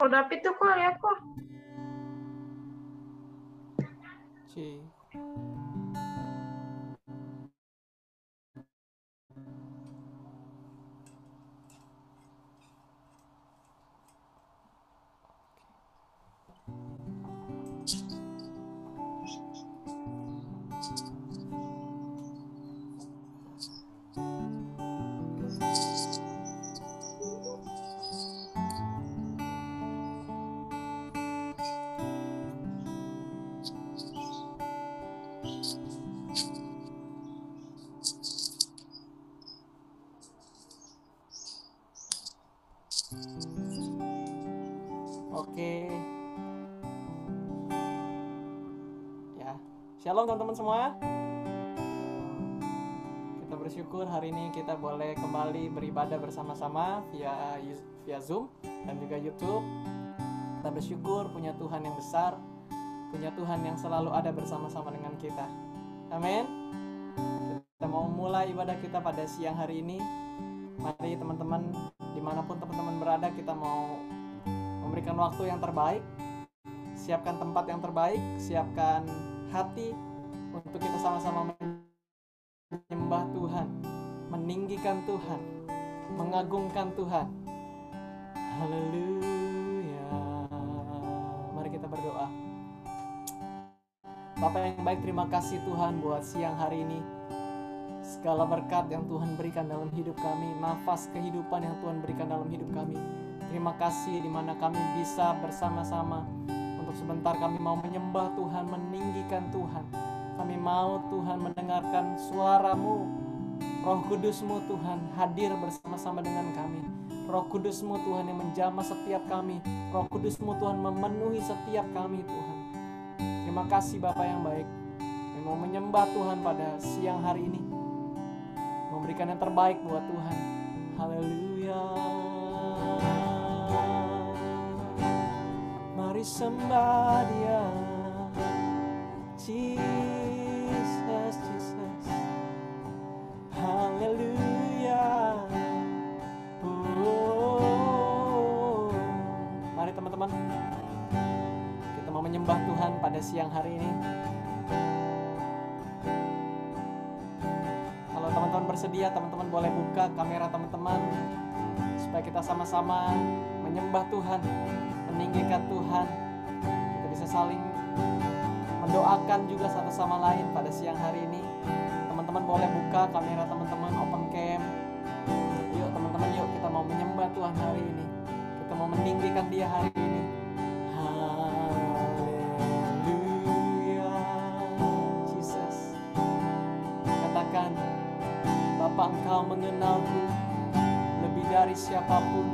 Kalau David tuh kok ya kok. Si. Teman-teman semua. Kita bersyukur hari ini kita boleh kembali beribadah bersama-sama via via Zoom dan juga YouTube. Kita bersyukur punya Tuhan yang besar, punya Tuhan yang selalu ada bersama-sama dengan kita. Amin. Kita mau mulai ibadah kita pada siang hari ini. Mari teman-teman di mana pun teman-teman berada kita mau memberikan waktu yang terbaik, siapkan tempat yang terbaik, siapkan hati untuk kita sama-sama menyembah Tuhan, meninggikan Tuhan, mengagungkan Tuhan. Haleluya. Mari kita berdoa. Bapak yang baik, terima kasih Tuhan buat siang hari ini. Segala berkat yang Tuhan berikan dalam hidup kami, nafas kehidupan yang Tuhan berikan dalam hidup kami. Terima kasih di mana kami bisa bersama-sama untuk sebentar kami mau menyembah Tuhan, meninggikan Tuhan. Kami mau Tuhan mendengarkan suaramu. Roh Kudusmu Tuhan hadir bersama-sama dengan kami. Roh Kudusmu Tuhan yang menjamah setiap kami. Roh Kudusmu Tuhan memenuhi setiap kami Tuhan. Terima kasih Bapak yang baik. Kami mau menyembah Tuhan pada siang hari ini. Memberikan yang terbaik buat Tuhan. Haleluya. Mari sembah dia Jesus, Haleluya. Oh. Mari teman-teman Kita mau menyembah Tuhan pada siang hari ini. Kalau teman-teman bersedia Teman-teman boleh buka kamera teman-teman Supaya kita sama-sama menyembah Tuhan meninggikan Tuhan. Kita bisa saling mendoakan juga satu sama lain pada siang hari ini teman-teman boleh buka kamera teman-teman open cam. Yuk teman-teman yuk kita mau menyembah Tuhan hari ini. Kita mau meninggikan dia hari ini. Haleluya Jesus. Katakan Bapak engkau mengenalku lebih dari siapa pun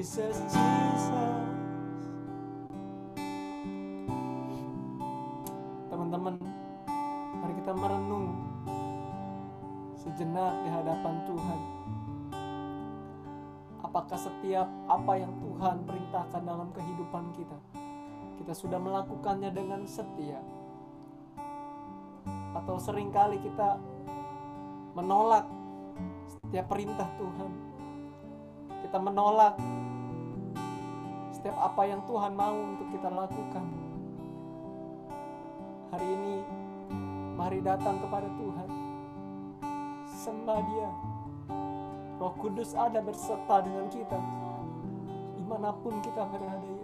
Jesus, Jesus. Teman-teman, mari kita merenung sejenak di hadapan Tuhan. Apakah setiap apa yang Tuhan perintahkan dalam kehidupan kita, kita sudah melakukannya dengan setia? Atau sering kali kita menolak setiap perintah Tuhan. Kita menolak setiap apa yang Tuhan mau untuk kita lakukan. Hari ini, mari datang kepada Tuhan. Sembah Dia. Roh Kudus ada berserta dengan kita. Di mana pun kita berada,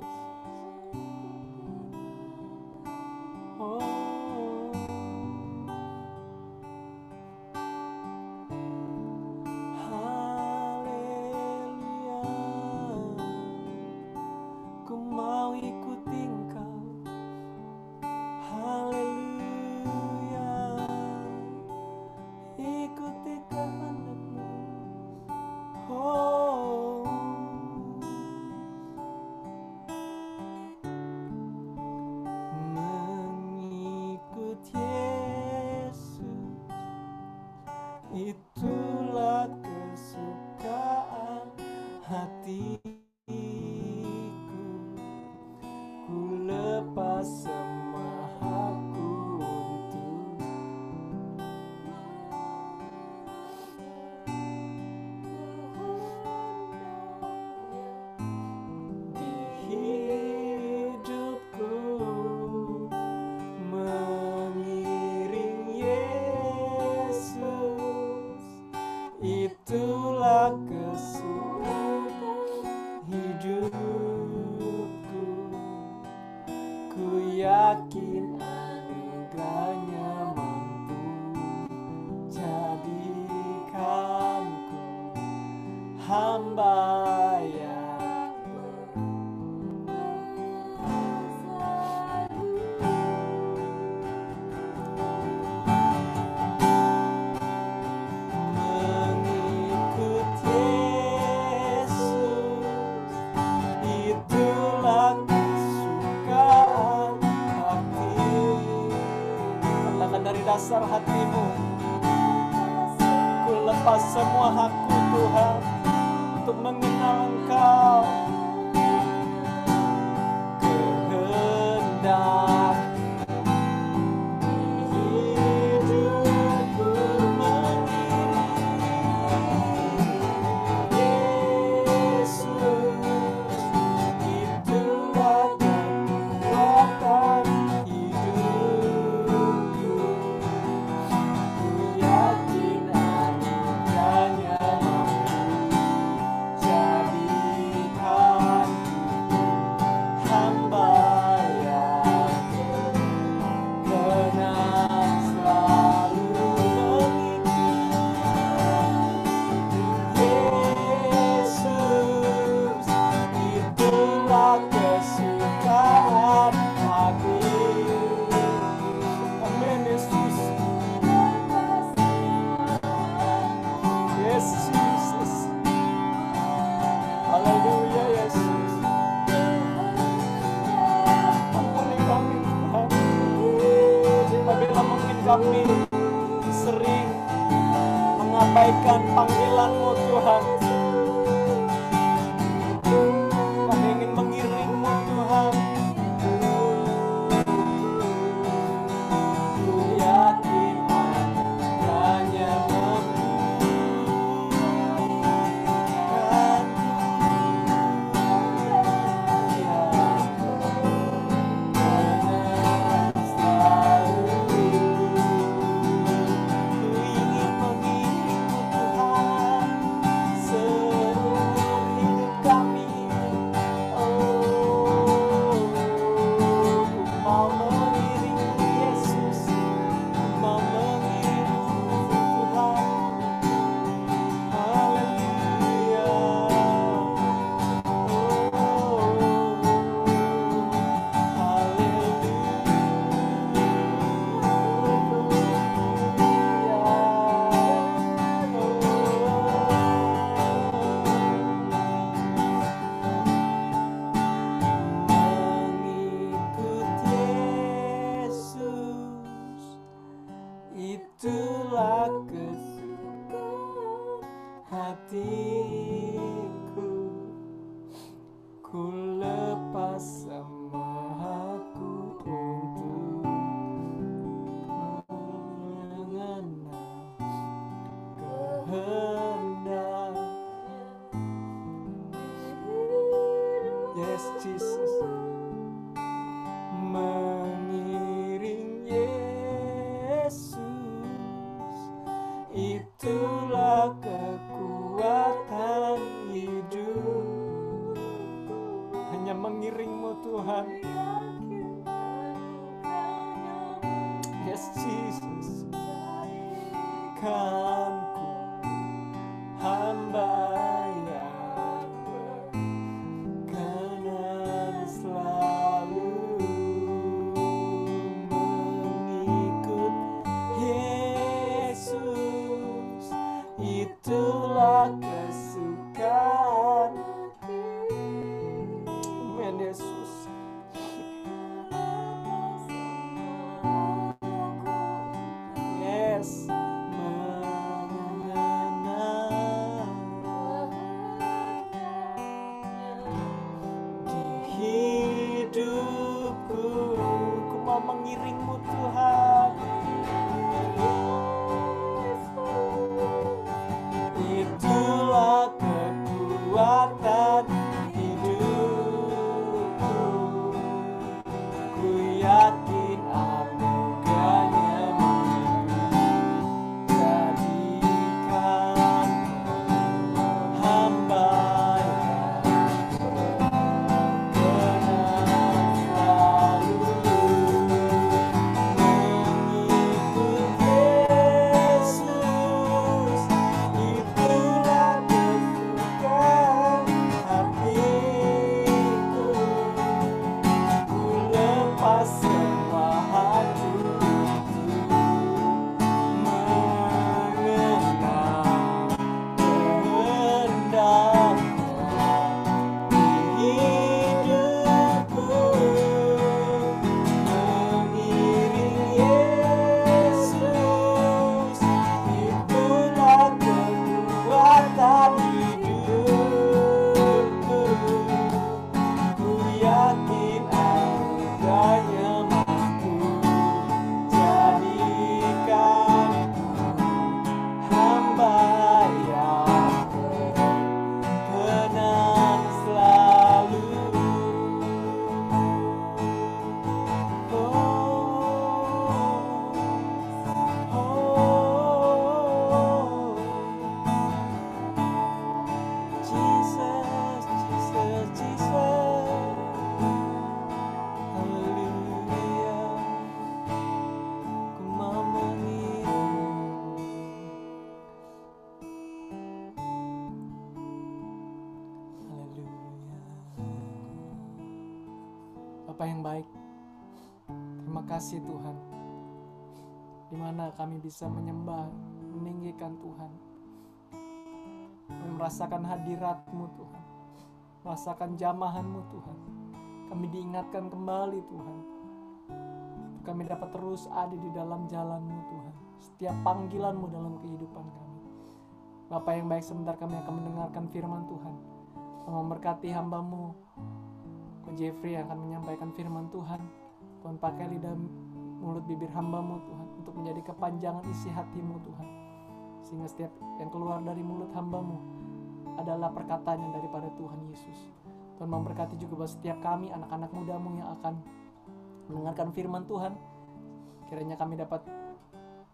kami bisa menyembah, meninggikan Tuhan. Kami merasakan hadirat-Mu Tuhan. Merasakan jamahan-Mu Tuhan. Kami diingatkan kembali Tuhan. kami dapat terus ada di dalam jalanmu Tuhan. Setiap panggilanmu dalam kehidupan kami. Bapak yang baik sebentar kami akan mendengarkan firman Tuhan. Memberkati hambamu, Ko Jeffrey akan menyampaikan firman Tuhan. Tuhan pakai lidah mulut bibir hambamu Tuhan untuk menjadi kepanjangan isi hatimu Tuhan. Sehingga setiap yang keluar dari mulut hambamu adalah perkataan yang daripada Tuhan Yesus. Tuhan memberkati juga buat setiap kami anak-anak mudamu yang akan mendengarkan firman Tuhan. Kiranya kami dapat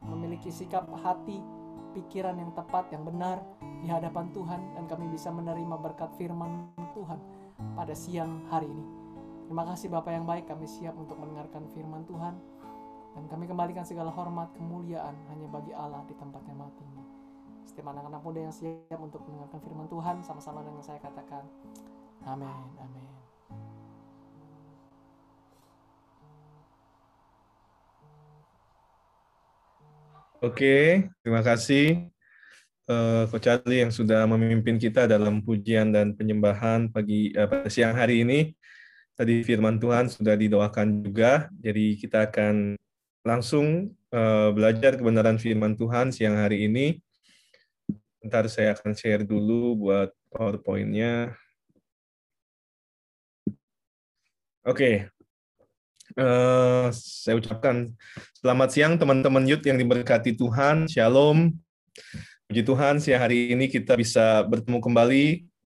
memiliki sikap hati, pikiran yang tepat, yang benar di hadapan Tuhan dan kami bisa menerima berkat firman Tuhan pada siang hari ini. Terima kasih Bapak yang baik, kami siap untuk mendengarkan firman Tuhan dan kami kembalikan segala hormat kemuliaan hanya bagi Allah di tempat yang tinggi. Setiap anak-anak muda yang siap untuk mendengarkan firman Tuhan sama-sama dengan saya katakan amin amin. Oke, terima kasih uh, Coach Charlie yang sudah memimpin kita dalam pujian dan penyembahan pagi uh, siang hari ini. Tadi firman Tuhan sudah didoakan juga, jadi kita akan langsung uh, belajar kebenaran firman Tuhan siang hari ini. Ntar saya akan share dulu buat PowerPoint-nya. Oke, uh, saya ucapkan selamat siang teman-teman youth yang diberkati Tuhan. Shalom. Puji Tuhan, siang hari ini kita bisa bertemu kembali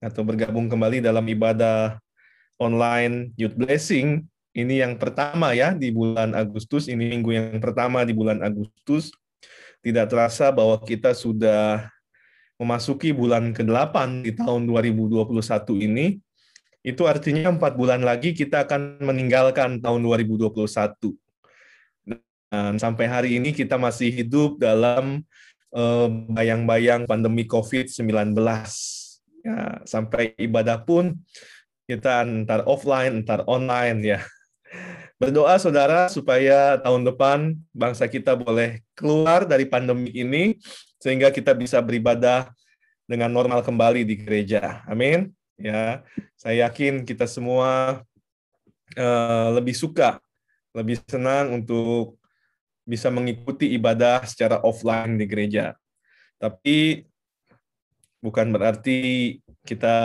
atau bergabung kembali dalam ibadah online Youth Blessing ini yang pertama ya di bulan Agustus, ini minggu yang pertama di bulan Agustus. Tidak terasa bahwa kita sudah memasuki bulan ke-8 di tahun 2021 ini. Itu artinya empat bulan lagi kita akan meninggalkan tahun 2021. Dan sampai hari ini kita masih hidup dalam eh, bayang-bayang pandemi COVID-19. Ya, sampai ibadah pun kita antar offline, antar online ya. Berdoa saudara supaya tahun depan bangsa kita boleh keluar dari pandemi ini sehingga kita bisa beribadah dengan normal kembali di gereja. Amin. Ya, saya yakin kita semua uh, lebih suka, lebih senang untuk bisa mengikuti ibadah secara offline di gereja. Tapi bukan berarti kita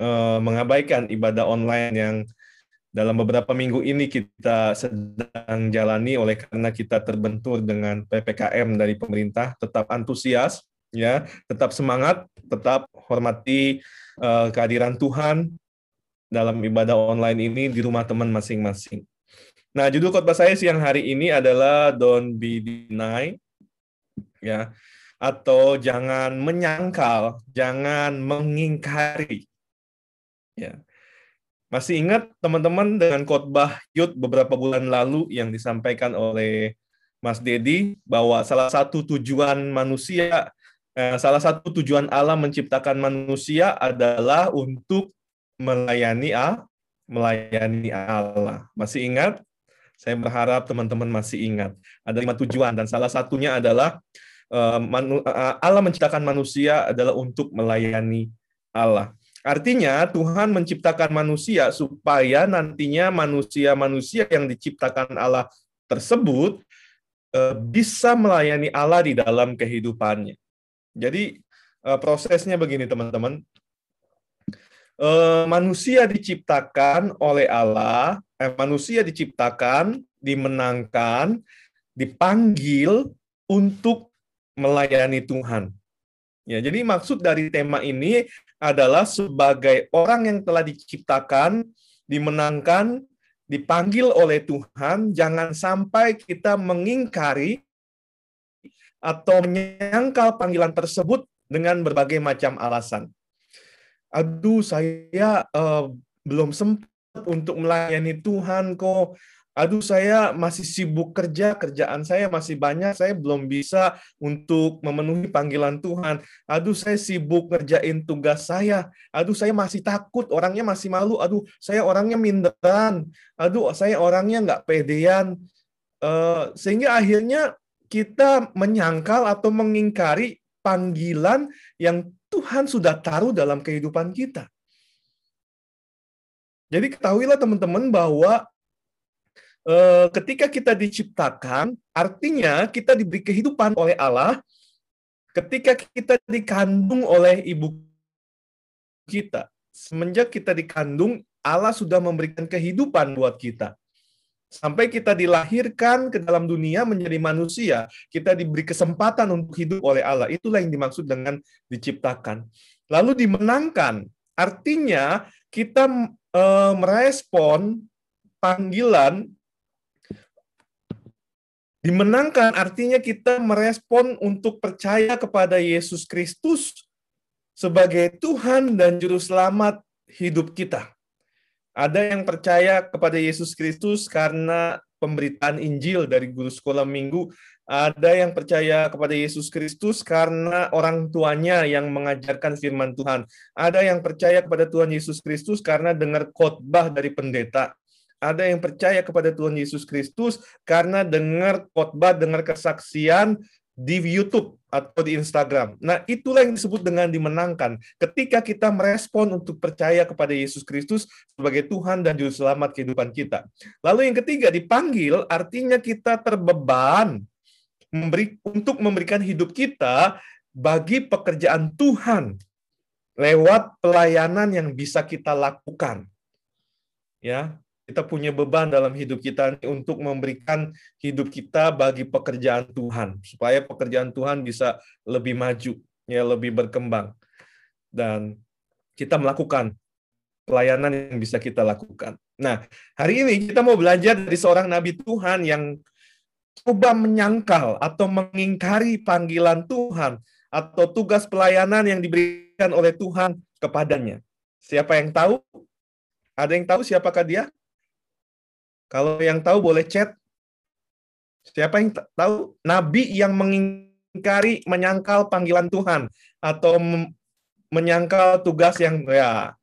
uh, mengabaikan ibadah online yang dalam beberapa minggu ini kita sedang jalani oleh karena kita terbentur dengan PPKM dari pemerintah, tetap antusias, ya, tetap semangat, tetap hormati uh, kehadiran Tuhan dalam ibadah online ini di rumah teman masing-masing. Nah, judul khotbah saya siang hari ini adalah Don't be deny, ya, atau jangan menyangkal, jangan mengingkari, ya masih ingat teman-teman dengan khotbah Yud beberapa bulan lalu yang disampaikan oleh Mas Dedi bahwa salah satu tujuan manusia, eh, salah satu tujuan Allah menciptakan manusia adalah untuk melayani A, melayani Allah. Masih ingat? Saya berharap teman-teman masih ingat. Ada lima tujuan dan salah satunya adalah eh, eh, Allah menciptakan manusia adalah untuk melayani Allah. Artinya Tuhan menciptakan manusia supaya nantinya manusia-manusia yang diciptakan Allah tersebut eh, bisa melayani Allah di dalam kehidupannya. Jadi eh, prosesnya begini teman-teman. Eh, manusia diciptakan oleh Allah, manusia diciptakan, dimenangkan, dipanggil untuk melayani Tuhan. Ya, jadi maksud dari tema ini adalah sebagai orang yang telah diciptakan, dimenangkan, dipanggil oleh Tuhan, jangan sampai kita mengingkari atau menyangkal panggilan tersebut dengan berbagai macam alasan. Aduh, saya uh, belum sempat untuk melayani Tuhan kok aduh saya masih sibuk kerja, kerjaan saya masih banyak, saya belum bisa untuk memenuhi panggilan Tuhan. Aduh saya sibuk ngerjain tugas saya. Aduh saya masih takut, orangnya masih malu. Aduh saya orangnya minderan. Aduh saya orangnya nggak pedean. Uh, sehingga akhirnya kita menyangkal atau mengingkari panggilan yang Tuhan sudah taruh dalam kehidupan kita. Jadi ketahuilah teman-teman bahwa eh, ketika kita diciptakan, artinya kita diberi kehidupan oleh Allah ketika kita dikandung oleh ibu kita. Semenjak kita dikandung, Allah sudah memberikan kehidupan buat kita. Sampai kita dilahirkan ke dalam dunia menjadi manusia, kita diberi kesempatan untuk hidup oleh Allah. Itulah yang dimaksud dengan diciptakan. Lalu dimenangkan, artinya kita e, merespon panggilan Dimenangkan artinya kita merespon untuk percaya kepada Yesus Kristus sebagai Tuhan dan Juru Selamat hidup kita. Ada yang percaya kepada Yesus Kristus karena pemberitaan Injil dari guru sekolah minggu. Ada yang percaya kepada Yesus Kristus karena orang tuanya yang mengajarkan firman Tuhan. Ada yang percaya kepada Tuhan Yesus Kristus karena dengar khotbah dari pendeta. Ada yang percaya kepada Tuhan Yesus Kristus karena dengar khotbah, dengar kesaksian di YouTube atau di Instagram. Nah, itulah yang disebut dengan dimenangkan. Ketika kita merespon untuk percaya kepada Yesus Kristus sebagai Tuhan dan Juru Selamat kehidupan kita. Lalu yang ketiga, dipanggil artinya kita terbeban memberi, untuk memberikan hidup kita bagi pekerjaan Tuhan lewat pelayanan yang bisa kita lakukan. Ya, kita punya beban dalam hidup kita untuk memberikan hidup kita bagi pekerjaan Tuhan supaya pekerjaan Tuhan bisa lebih maju ya lebih berkembang dan kita melakukan pelayanan yang bisa kita lakukan. Nah, hari ini kita mau belajar dari seorang nabi Tuhan yang coba menyangkal atau mengingkari panggilan Tuhan atau tugas pelayanan yang diberikan oleh Tuhan kepadanya. Siapa yang tahu? Ada yang tahu siapakah dia? Kalau yang tahu boleh chat. Siapa yang tahu? Nabi yang mengingkari menyangkal panggilan Tuhan atau menyangkal tugas yang ya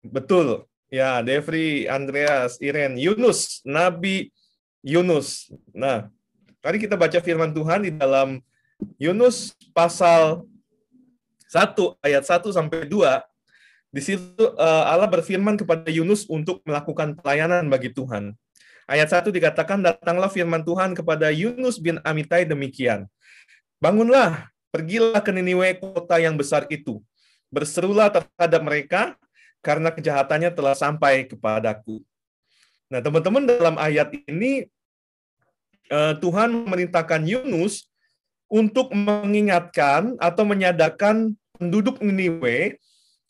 betul. Ya Devri Andreas Iren Yunus Nabi Yunus. Nah tadi kita baca firman Tuhan di dalam Yunus pasal 1 ayat 1 sampai 2 di situ uh, Allah berfirman kepada Yunus untuk melakukan pelayanan bagi Tuhan. Ayat 1 dikatakan, Datanglah firman Tuhan kepada Yunus bin Amitai demikian. Bangunlah, pergilah ke Niniwe kota yang besar itu. Berserulah terhadap mereka, karena kejahatannya telah sampai kepadaku. Nah, teman-teman dalam ayat ini, uh, Tuhan memerintahkan Yunus untuk mengingatkan atau menyadarkan penduduk Niniwe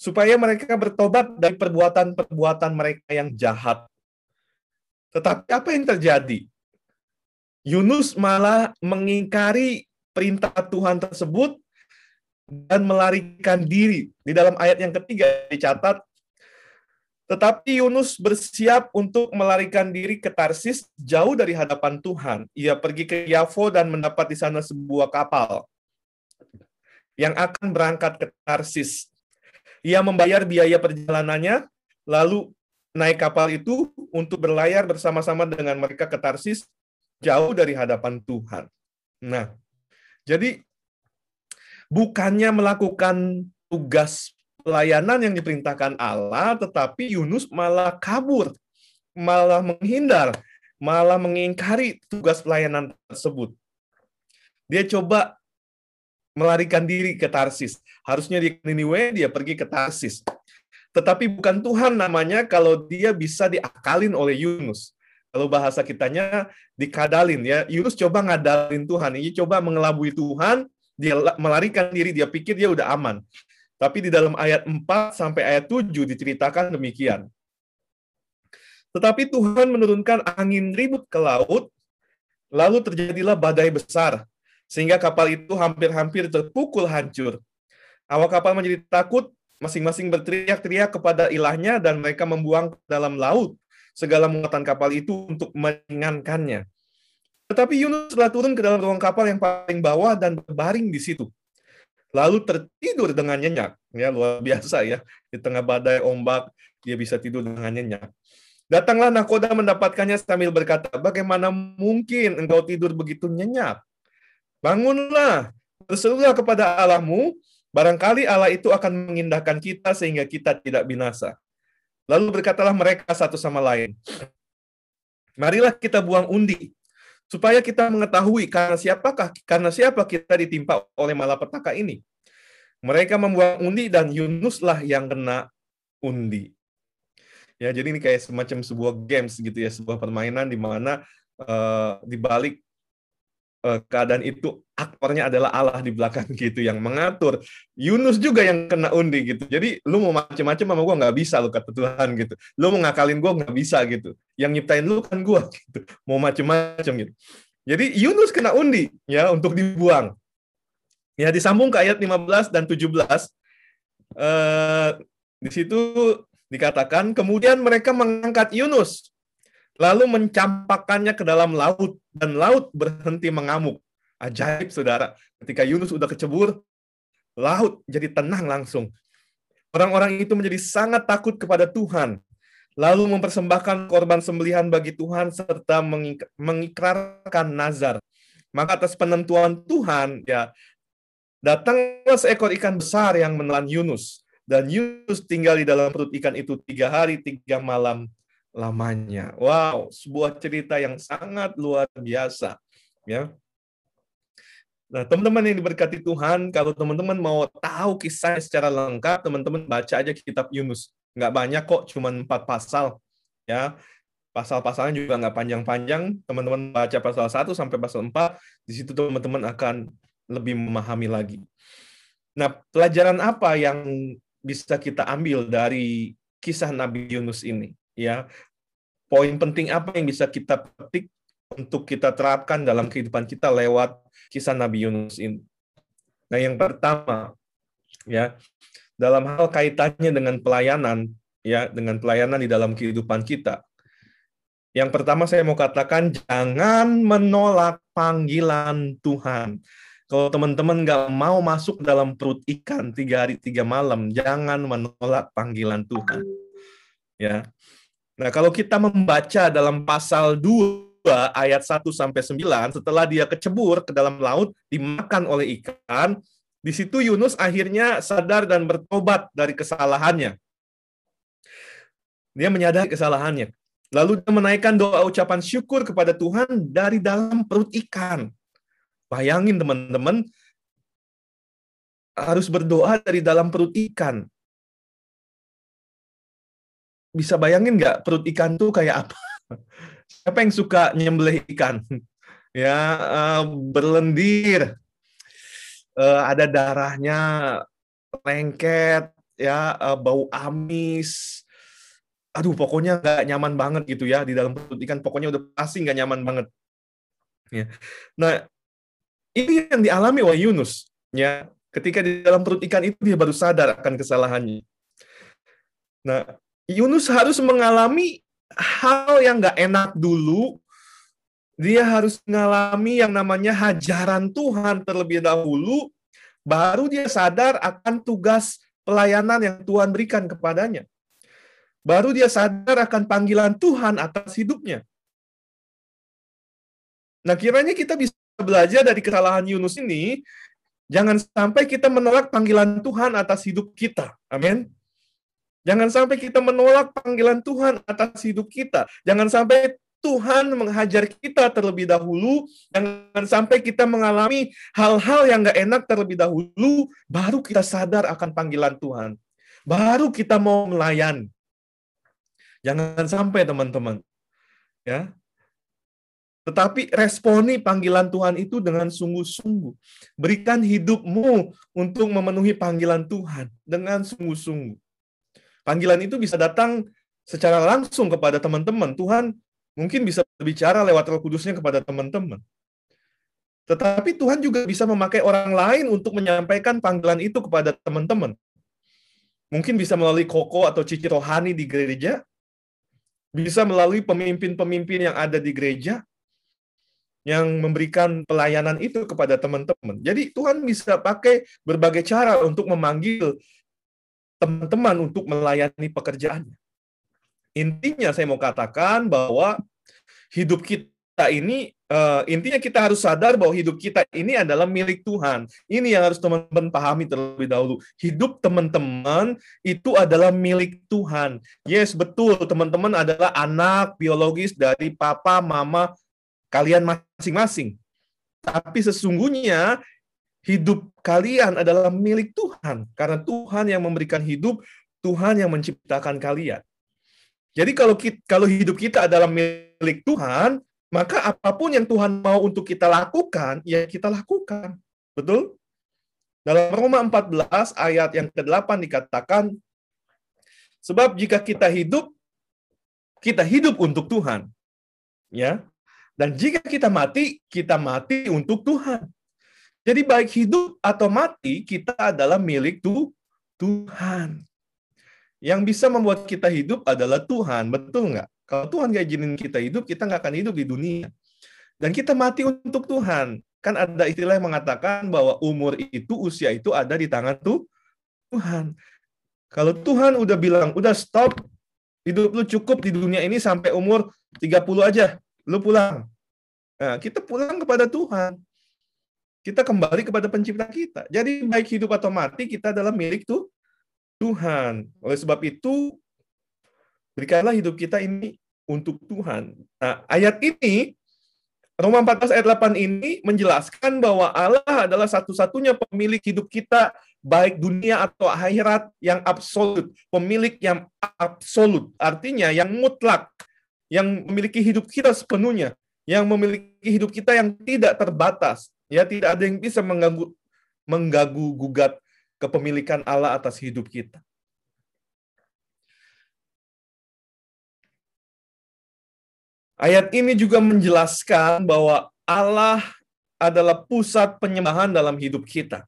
supaya mereka bertobat dari perbuatan-perbuatan mereka yang jahat. Tetapi apa yang terjadi? Yunus malah mengingkari perintah Tuhan tersebut dan melarikan diri. Di dalam ayat yang ketiga dicatat, tetapi Yunus bersiap untuk melarikan diri ke Tarsis jauh dari hadapan Tuhan. Ia pergi ke Yafo dan mendapat di sana sebuah kapal yang akan berangkat ke Tarsis. Ia membayar biaya perjalanannya, lalu naik kapal itu untuk berlayar bersama-sama dengan mereka ke Tarsis, jauh dari hadapan Tuhan. Nah, jadi bukannya melakukan tugas pelayanan yang diperintahkan Allah, tetapi Yunus malah kabur, malah menghindar, malah mengingkari tugas pelayanan tersebut. Dia coba melarikan diri ke Tarsis. Harusnya di Niniwe dia pergi ke Tarsis. Tetapi bukan Tuhan namanya kalau dia bisa diakalin oleh Yunus. Kalau bahasa kitanya dikadalin ya. Yunus coba ngadalin Tuhan. Ini coba mengelabui Tuhan, dia melarikan diri, dia pikir dia udah aman. Tapi di dalam ayat 4 sampai ayat 7 diceritakan demikian. Tetapi Tuhan menurunkan angin ribut ke laut, lalu terjadilah badai besar sehingga kapal itu hampir-hampir terpukul hancur. Awak kapal menjadi takut, masing-masing berteriak-teriak kepada ilahnya dan mereka membuang ke dalam laut segala muatan kapal itu untuk meringankannya. Tetapi Yunus telah turun ke dalam ruang kapal yang paling bawah dan berbaring di situ. Lalu tertidur dengan nyenyak. Ya, luar biasa ya. Di tengah badai ombak, dia bisa tidur dengan nyenyak. Datanglah nakoda mendapatkannya sambil berkata, bagaimana mungkin engkau tidur begitu nyenyak? Bangunlah, berserulah kepada Allahmu, barangkali Allah itu akan mengindahkan kita sehingga kita tidak binasa. Lalu berkatalah mereka satu sama lain, Marilah kita buang undi supaya kita mengetahui karena siapakah karena siapa kita ditimpa oleh malapetaka ini. Mereka membuang undi dan Yunuslah yang kena undi. Ya, jadi ini kayak semacam sebuah games gitu ya, sebuah permainan di mana uh, di balik keadaan itu aktornya adalah Allah di belakang gitu yang mengatur. Yunus juga yang kena undi gitu. Jadi lu mau macam-macam sama gue nggak bisa lu kata Tuhan gitu. Lu mau ngakalin gue nggak bisa gitu. Yang nyiptain lu kan gue gitu. Mau macam-macam gitu. Jadi Yunus kena undi ya untuk dibuang. Ya disambung ke ayat 15 dan 17. Eh, di situ dikatakan kemudian mereka mengangkat Yunus lalu mencampakkannya ke dalam laut dan laut berhenti mengamuk. Ajaib saudara, ketika Yunus udah kecebur, laut jadi tenang langsung. Orang-orang itu menjadi sangat takut kepada Tuhan, lalu mempersembahkan korban sembelihan bagi Tuhan serta mengikrarkan nazar. Maka atas penentuan Tuhan, ya datanglah seekor ikan besar yang menelan Yunus. Dan Yunus tinggal di dalam perut ikan itu tiga hari, tiga malam lamanya. Wow, sebuah cerita yang sangat luar biasa. Ya. Nah, teman-teman yang diberkati Tuhan, kalau teman-teman mau tahu kisahnya secara lengkap, teman-teman baca aja kitab Yunus. Nggak banyak kok, cuma empat pasal. Ya, pasal-pasalnya juga nggak panjang-panjang. Teman-teman baca pasal 1 sampai pasal 4, di situ teman-teman akan lebih memahami lagi. Nah, pelajaran apa yang bisa kita ambil dari kisah Nabi Yunus ini? Ya poin penting apa yang bisa kita petik untuk kita terapkan dalam kehidupan kita lewat kisah Nabi Yunus ini. Nah, yang pertama ya, dalam hal kaitannya dengan pelayanan ya, dengan pelayanan di dalam kehidupan kita. Yang pertama saya mau katakan jangan menolak panggilan Tuhan. Kalau teman-teman nggak mau masuk dalam perut ikan tiga hari tiga malam, jangan menolak panggilan Tuhan. Ya, Nah, kalau kita membaca dalam pasal 2 ayat 1 sampai 9 setelah dia kecebur ke dalam laut dimakan oleh ikan, di situ Yunus akhirnya sadar dan bertobat dari kesalahannya. Dia menyadari kesalahannya. Lalu dia menaikkan doa ucapan syukur kepada Tuhan dari dalam perut ikan. Bayangin teman-teman, harus berdoa dari dalam perut ikan bisa bayangin nggak perut ikan tuh kayak apa? Siapa yang suka nyembelih ikan? Ya, uh, berlendir, uh, ada darahnya, lengket, ya, uh, bau amis. Aduh, pokoknya nggak nyaman banget gitu ya di dalam perut ikan. Pokoknya udah pasti nggak nyaman banget. Ya. Nah, ini yang dialami oleh Yunus. Ya, ketika di dalam perut ikan itu dia baru sadar akan kesalahannya. Nah, Yunus harus mengalami hal yang nggak enak dulu. Dia harus mengalami yang namanya hajaran Tuhan terlebih dahulu, baru dia sadar akan tugas pelayanan yang Tuhan berikan kepadanya. Baru dia sadar akan panggilan Tuhan atas hidupnya. Nah, kiranya kita bisa belajar dari kesalahan Yunus ini, jangan sampai kita menolak panggilan Tuhan atas hidup kita. Amin. Jangan sampai kita menolak panggilan Tuhan atas hidup kita. Jangan sampai Tuhan menghajar kita terlebih dahulu. Jangan sampai kita mengalami hal-hal yang gak enak terlebih dahulu. Baru kita sadar akan panggilan Tuhan. Baru kita mau melayani. Jangan sampai teman-teman. Ya, tetapi responi panggilan Tuhan itu dengan sungguh-sungguh. Berikan hidupmu untuk memenuhi panggilan Tuhan dengan sungguh-sungguh. Panggilan itu bisa datang secara langsung kepada teman-teman. Tuhan mungkin bisa berbicara lewat Roh Kudusnya kepada teman-teman. Tetapi Tuhan juga bisa memakai orang lain untuk menyampaikan panggilan itu kepada teman-teman. Mungkin bisa melalui koko atau cici rohani di gereja, bisa melalui pemimpin-pemimpin yang ada di gereja, yang memberikan pelayanan itu kepada teman-teman. Jadi Tuhan bisa pakai berbagai cara untuk memanggil teman-teman untuk melayani pekerjaannya. Intinya saya mau katakan bahwa hidup kita ini uh, intinya kita harus sadar bahwa hidup kita ini adalah milik Tuhan. Ini yang harus teman-teman pahami terlebih dahulu. Hidup teman-teman itu adalah milik Tuhan. Yes, betul. Teman-teman adalah anak biologis dari papa, mama kalian masing-masing. Tapi sesungguhnya hidup kalian adalah milik Tuhan karena Tuhan yang memberikan hidup, Tuhan yang menciptakan kalian. Jadi kalau kita, kalau hidup kita adalah milik Tuhan, maka apa pun yang Tuhan mau untuk kita lakukan, ya kita lakukan. Betul? Dalam Roma 14 ayat yang ke-8 dikatakan, sebab jika kita hidup, kita hidup untuk Tuhan. Ya. Dan jika kita mati, kita mati untuk Tuhan. Jadi baik hidup atau mati, kita adalah milik Tuhan. Yang bisa membuat kita hidup adalah Tuhan, betul nggak? Kalau Tuhan nggak izinin kita hidup, kita nggak akan hidup di dunia. Dan kita mati untuk Tuhan. Kan ada istilah yang mengatakan bahwa umur itu, usia itu ada di tangan tuh Tuhan. Kalau Tuhan udah bilang, udah stop, hidup lu cukup di dunia ini sampai umur 30 aja, lu pulang. Nah, kita pulang kepada Tuhan. Kita kembali kepada pencipta kita. Jadi baik hidup atau mati, kita adalah milik tuh Tuhan. Oleh sebab itu, berikanlah hidup kita ini untuk Tuhan. Nah, ayat ini, Roma 14 ayat 8 ini menjelaskan bahwa Allah adalah satu-satunya pemilik hidup kita, baik dunia atau akhirat yang absolut. Pemilik yang absolut, artinya yang mutlak, yang memiliki hidup kita sepenuhnya, yang memiliki hidup kita yang tidak terbatas. Ya, tidak ada yang bisa mengganggu mengganggu gugat kepemilikan Allah atas hidup kita. Ayat ini juga menjelaskan bahwa Allah adalah pusat penyembahan dalam hidup kita.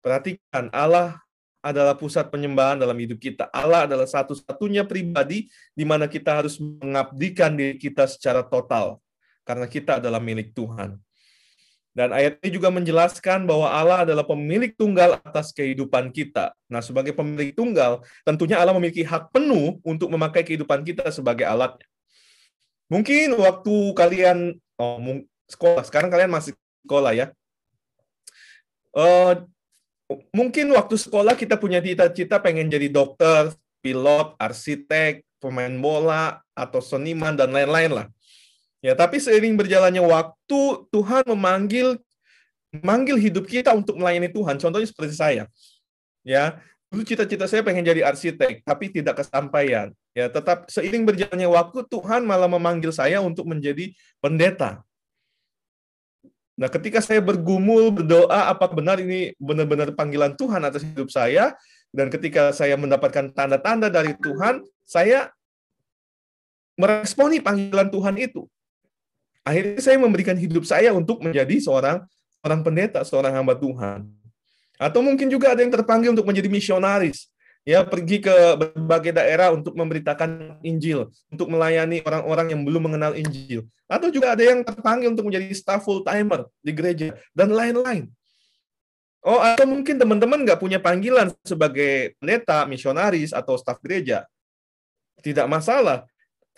Perhatikan, Allah adalah pusat penyembahan dalam hidup kita. Allah adalah satu-satunya pribadi di mana kita harus mengabdikan diri kita secara total. Karena kita adalah milik Tuhan. Dan ayat ini juga menjelaskan bahwa Allah adalah pemilik tunggal atas kehidupan kita. Nah, sebagai pemilik tunggal, tentunya Allah memiliki hak penuh untuk memakai kehidupan kita sebagai alatnya. Mungkin waktu kalian oh, sekolah, sekarang kalian masih sekolah ya. Uh, mungkin waktu sekolah kita punya cita-cita pengen jadi dokter, pilot, arsitek, pemain bola, atau seniman, dan lain-lain lah. Ya, tapi seiring berjalannya waktu, Tuhan memanggil manggil hidup kita untuk melayani Tuhan. Contohnya seperti saya. Ya, dulu cita-cita saya pengen jadi arsitek, tapi tidak kesampaian. Ya, tetap seiring berjalannya waktu, Tuhan malah memanggil saya untuk menjadi pendeta. Nah, ketika saya bergumul, berdoa, apa benar ini benar-benar panggilan Tuhan atas hidup saya, dan ketika saya mendapatkan tanda-tanda dari Tuhan, saya meresponi panggilan Tuhan itu. Akhirnya saya memberikan hidup saya untuk menjadi seorang orang pendeta, seorang hamba Tuhan. Atau mungkin juga ada yang terpanggil untuk menjadi misionaris. Ya, pergi ke berbagai daerah untuk memberitakan Injil, untuk melayani orang-orang yang belum mengenal Injil. Atau juga ada yang terpanggil untuk menjadi staff full timer di gereja dan lain-lain. Oh, atau mungkin teman-teman nggak punya panggilan sebagai pendeta, misionaris, atau staf gereja. Tidak masalah.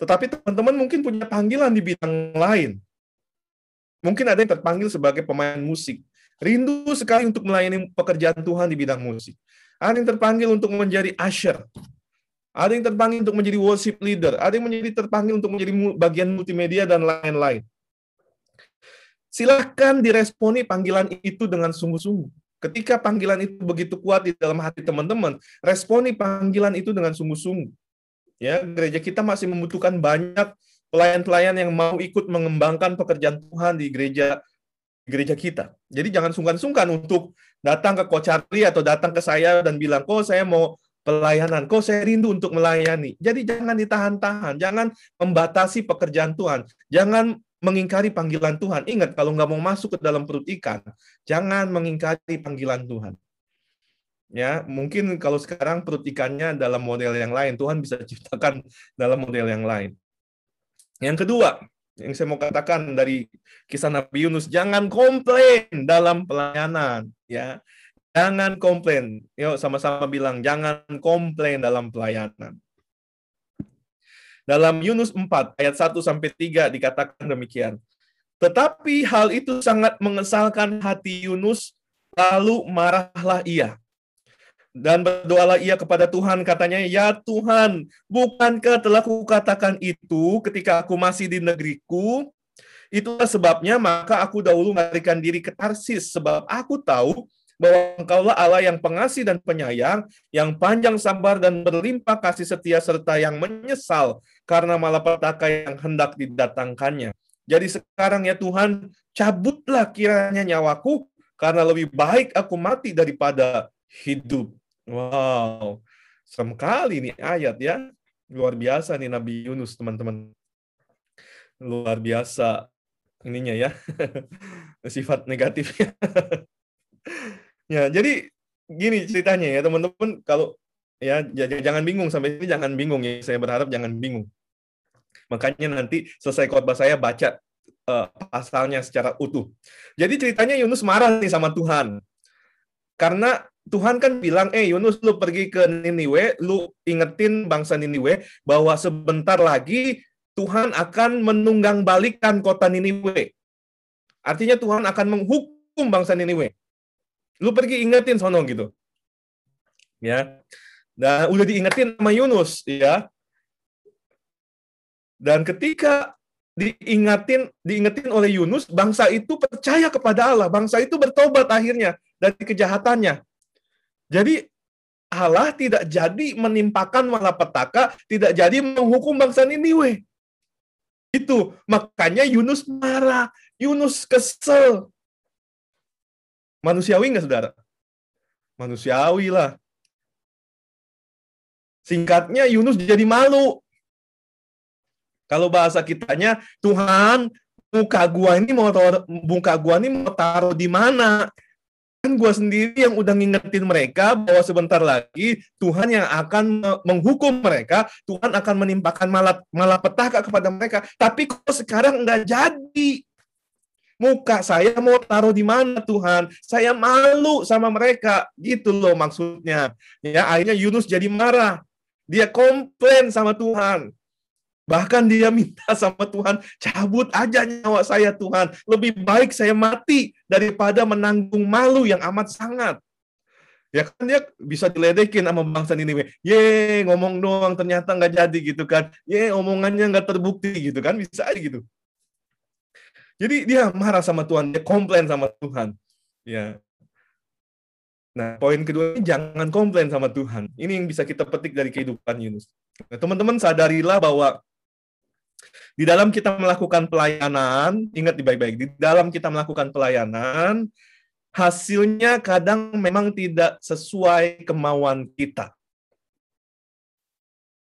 Tetapi teman-teman mungkin punya panggilan di bidang lain. Mungkin ada yang terpanggil sebagai pemain musik. Rindu sekali untuk melayani pekerjaan Tuhan di bidang musik. Ada yang terpanggil untuk menjadi usher. Ada yang terpanggil untuk menjadi worship leader. Ada yang menjadi terpanggil untuk menjadi bagian multimedia dan lain-lain. Silahkan diresponi panggilan itu dengan sungguh-sungguh. Ketika panggilan itu begitu kuat di dalam hati teman-teman, responi panggilan itu dengan sungguh-sungguh. Ya, gereja kita masih membutuhkan banyak pelayan-pelayan yang mau ikut mengembangkan pekerjaan Tuhan di gereja gereja kita. Jadi jangan sungkan-sungkan untuk datang ke Charlie atau datang ke saya dan bilang, "Kok saya mau pelayanan, kok saya rindu untuk melayani." Jadi jangan ditahan-tahan, jangan membatasi pekerjaan Tuhan. Jangan mengingkari panggilan Tuhan. Ingat, kalau nggak mau masuk ke dalam perut ikan, jangan mengingkari panggilan Tuhan. Ya, mungkin kalau sekarang perut ikannya dalam model yang lain, Tuhan bisa ciptakan dalam model yang lain. Yang kedua, yang saya mau katakan dari kisah Nabi Yunus, jangan komplain dalam pelayanan, ya. Jangan komplain. Yuk sama-sama bilang jangan komplain dalam pelayanan. Dalam Yunus 4 ayat 1 sampai 3 dikatakan demikian. Tetapi hal itu sangat mengesalkan hati Yunus, lalu marahlah ia. Dan berdoalah ia kepada Tuhan, katanya, Ya Tuhan, bukankah telah kukatakan itu ketika aku masih di negeriku? Itulah sebabnya maka aku dahulu melarikan diri ke Tarsis, sebab aku tahu bahwa engkaulah Allah yang pengasih dan penyayang, yang panjang sabar dan berlimpah kasih setia serta yang menyesal karena malapetaka yang hendak didatangkannya. Jadi sekarang ya Tuhan, cabutlah kiranya nyawaku karena lebih baik aku mati daripada hidup. Wow, serem kali ini ayat ya. Luar biasa nih Nabi Yunus, teman-teman. Luar biasa ininya ya. Sifat negatifnya. ya, jadi gini ceritanya ya, teman-teman. Kalau ya jangan bingung sampai ini jangan bingung ya. Saya berharap jangan bingung. Makanya nanti selesai khotbah saya baca uh, pasalnya secara utuh. Jadi ceritanya Yunus marah nih sama Tuhan. Karena Tuhan kan bilang, eh Yunus lu pergi ke Niniwe, lu ingetin bangsa Niniwe bahwa sebentar lagi Tuhan akan menunggang balikan kota Niniwe. Artinya Tuhan akan menghukum bangsa Niniwe. Lu pergi ingetin sono gitu. Ya. Dan udah diingetin sama Yunus ya. Dan ketika diingatin diingetin oleh Yunus, bangsa itu percaya kepada Allah. Bangsa itu bertobat akhirnya dari kejahatannya. Jadi Allah tidak jadi menimpakan malapetaka, tidak jadi menghukum bangsa Niniwe. Itu makanya Yunus marah, Yunus kesel. Manusiawi nggak saudara? Manusiawi lah. Singkatnya Yunus jadi malu. Kalau bahasa kitanya, Tuhan, muka gua ini mau taruh, muka gua ini mau taruh di mana? Kan gue sendiri yang udah ngingetin mereka bahwa sebentar lagi Tuhan yang akan menghukum mereka, Tuhan akan menimpakan malap, malapetaka kepada mereka. Tapi kok sekarang nggak jadi? Muka saya mau taruh di mana Tuhan? Saya malu sama mereka. Gitu loh maksudnya. Ya, akhirnya Yunus jadi marah. Dia komplain sama Tuhan. Bahkan dia minta sama Tuhan, cabut aja nyawa saya Tuhan. Lebih baik saya mati daripada menanggung malu yang amat sangat. Ya kan dia bisa diledekin sama bangsa Niniwe. Ye, ngomong doang ternyata nggak jadi gitu kan. Ye, omongannya nggak terbukti gitu kan. Bisa aja gitu. Jadi dia marah sama Tuhan, dia komplain sama Tuhan. Ya. Nah, poin kedua ini jangan komplain sama Tuhan. Ini yang bisa kita petik dari kehidupan Yunus. Nah, teman-teman sadarilah bahwa di dalam kita melakukan pelayanan, ingat di baik-baik, di dalam kita melakukan pelayanan, hasilnya kadang memang tidak sesuai kemauan kita.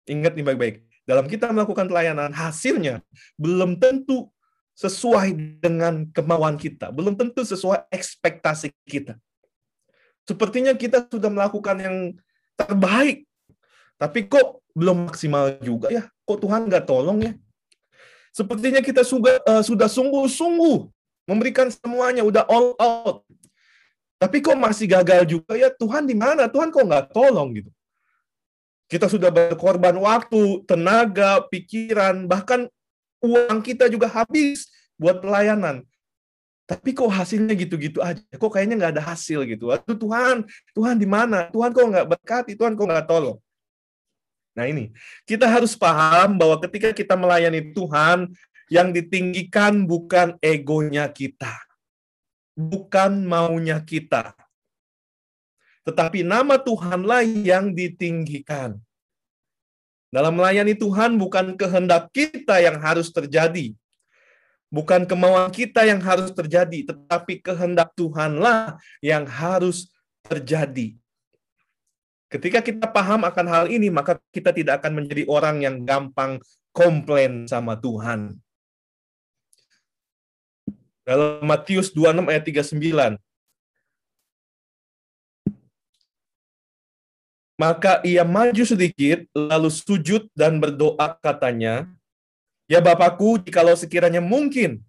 Ingat nih baik-baik, dalam kita melakukan pelayanan, hasilnya belum tentu sesuai dengan kemauan kita, belum tentu sesuai ekspektasi kita. Sepertinya kita sudah melakukan yang terbaik, tapi kok belum maksimal juga ya? Kok Tuhan nggak tolong ya? Sepertinya kita sudah, uh, sudah sungguh-sungguh memberikan semuanya, udah all out. Tapi kok masih gagal juga ya? Tuhan di mana? Tuhan kok nggak tolong gitu? Kita sudah berkorban waktu, tenaga, pikiran, bahkan uang kita juga habis buat pelayanan. Tapi kok hasilnya gitu-gitu aja? Kok kayaknya nggak ada hasil gitu? Aduh Tuhan, Tuhan di mana? Tuhan kok nggak berkati? Tuhan kok nggak tolong? Nah ini, kita harus paham bahwa ketika kita melayani Tuhan, yang ditinggikan bukan egonya kita. Bukan maunya kita. Tetapi nama Tuhanlah yang ditinggikan. Dalam melayani Tuhan bukan kehendak kita yang harus terjadi. Bukan kemauan kita yang harus terjadi, tetapi kehendak Tuhanlah yang harus terjadi. Ketika kita paham akan hal ini, maka kita tidak akan menjadi orang yang gampang komplain sama Tuhan. Dalam Matius 26 ayat 39. Maka ia maju sedikit, lalu sujud dan berdoa katanya, Ya Bapakku, jikalau sekiranya mungkin,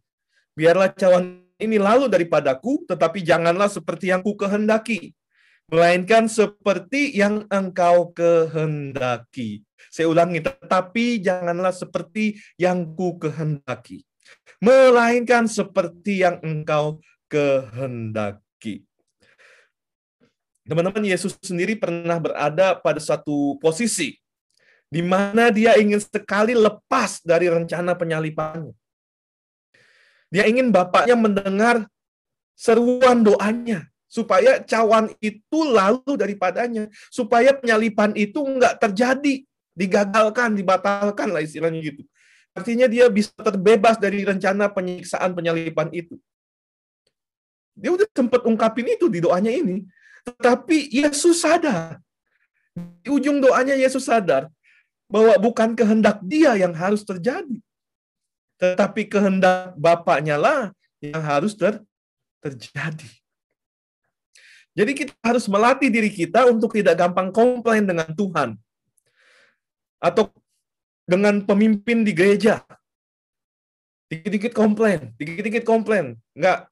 biarlah cawan ini lalu daripadaku, tetapi janganlah seperti yang ku kehendaki, melainkan seperti yang engkau kehendaki. Saya ulangi, tetapi janganlah seperti yang ku kehendaki, melainkan seperti yang engkau kehendaki. Teman-teman, Yesus sendiri pernah berada pada satu posisi di mana dia ingin sekali lepas dari rencana penyalipannya. Dia ingin bapaknya mendengar seruan doanya supaya cawan itu lalu daripadanya, supaya penyalipan itu enggak terjadi digagalkan, dibatalkan lah istilahnya gitu. Artinya dia bisa terbebas dari rencana penyiksaan penyalipan itu. Dia udah sempat ungkapin itu di doanya ini. Tetapi Yesus sadar. Di ujung doanya Yesus sadar bahwa bukan kehendak dia yang harus terjadi. Tetapi kehendak Bapaknya lah yang harus ter terjadi. Jadi kita harus melatih diri kita untuk tidak gampang komplain dengan Tuhan atau dengan pemimpin di gereja. Dikit-dikit komplain, dikit-dikit komplain, nggak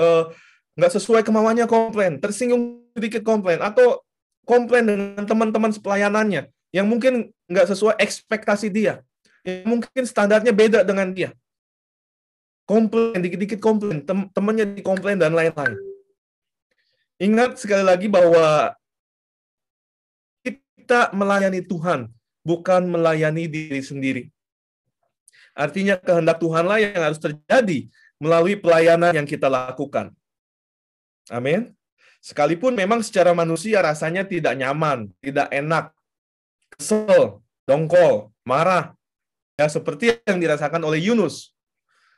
uh, nggak sesuai kemauannya komplain, tersinggung sedikit komplain, atau komplain dengan teman-teman sepelayanannya yang mungkin nggak sesuai ekspektasi dia, yang mungkin standarnya beda dengan dia. Komplain, dikit-dikit komplain, tem temannya dikomplain dan lain-lain. Ingat sekali lagi bahwa kita melayani Tuhan bukan melayani diri sendiri. Artinya kehendak Tuhanlah yang harus terjadi melalui pelayanan yang kita lakukan. Amin. Sekalipun memang secara manusia rasanya tidak nyaman, tidak enak, kesel, dongkol, marah, ya seperti yang dirasakan oleh Yunus.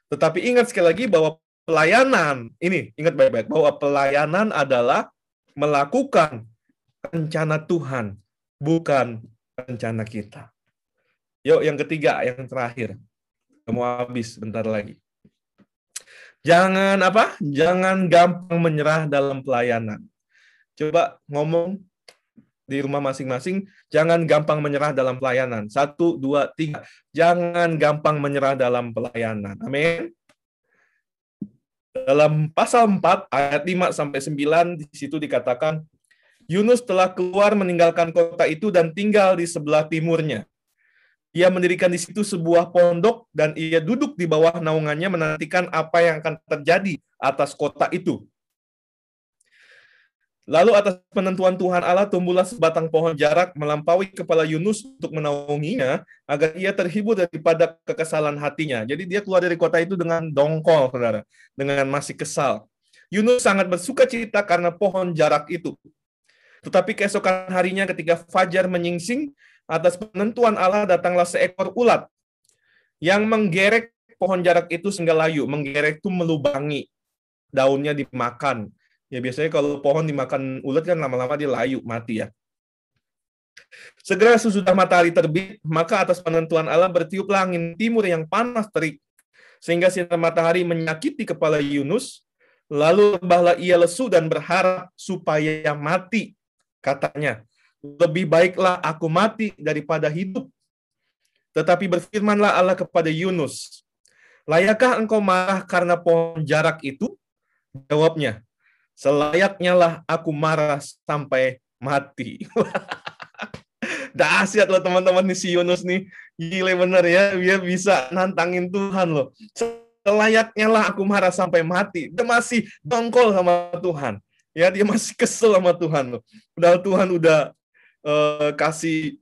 Tetapi ingat sekali lagi bahwa pelayanan, ini ingat baik-baik, bahwa pelayanan adalah melakukan rencana Tuhan, bukan rencana kita. Yuk, yang ketiga, yang terakhir. Kamu habis bentar lagi. Jangan apa? Jangan gampang menyerah dalam pelayanan. Coba ngomong di rumah masing-masing, jangan gampang menyerah dalam pelayanan. Satu, dua, tiga. Jangan gampang menyerah dalam pelayanan. Amin. Dalam pasal 4 ayat 5 sampai 9 di situ dikatakan Yunus telah keluar meninggalkan kota itu dan tinggal di sebelah timurnya. Ia mendirikan di situ sebuah pondok dan ia duduk di bawah naungannya menantikan apa yang akan terjadi atas kota itu. Lalu atas penentuan Tuhan Allah tumbuhlah sebatang pohon jarak melampaui kepala Yunus untuk menaunginya agar ia terhibur daripada kekesalan hatinya. Jadi dia keluar dari kota itu dengan dongkol, saudara, dengan masih kesal. Yunus sangat bersuka cita karena pohon jarak itu. Tetapi keesokan harinya ketika fajar menyingsing, atas penentuan Allah datanglah seekor ulat yang menggerek pohon jarak itu sehingga layu. Menggerek itu melubangi, daunnya dimakan. Ya biasanya kalau pohon dimakan ulat kan lama-lama dia layu, mati ya. Segera sesudah matahari terbit, maka atas penentuan Allah bertiuplah angin timur yang panas terik, sehingga sinar matahari menyakiti kepala Yunus, lalu rebahlah ia lesu dan berharap supaya mati. Katanya, lebih baiklah aku mati daripada hidup. Tetapi berfirmanlah Allah kepada Yunus, Layakkah engkau marah karena pohon jarak itu? Jawabnya, selayaknya lah aku marah sampai mati. Dahsyat loh teman-teman nih si Yunus nih. Gile bener ya, dia bisa nantangin Tuhan loh. Selayaknya lah aku marah sampai mati. Dia masih dongkol sama Tuhan. Ya, dia masih kesel sama Tuhan loh. Padahal Tuhan udah uh, kasih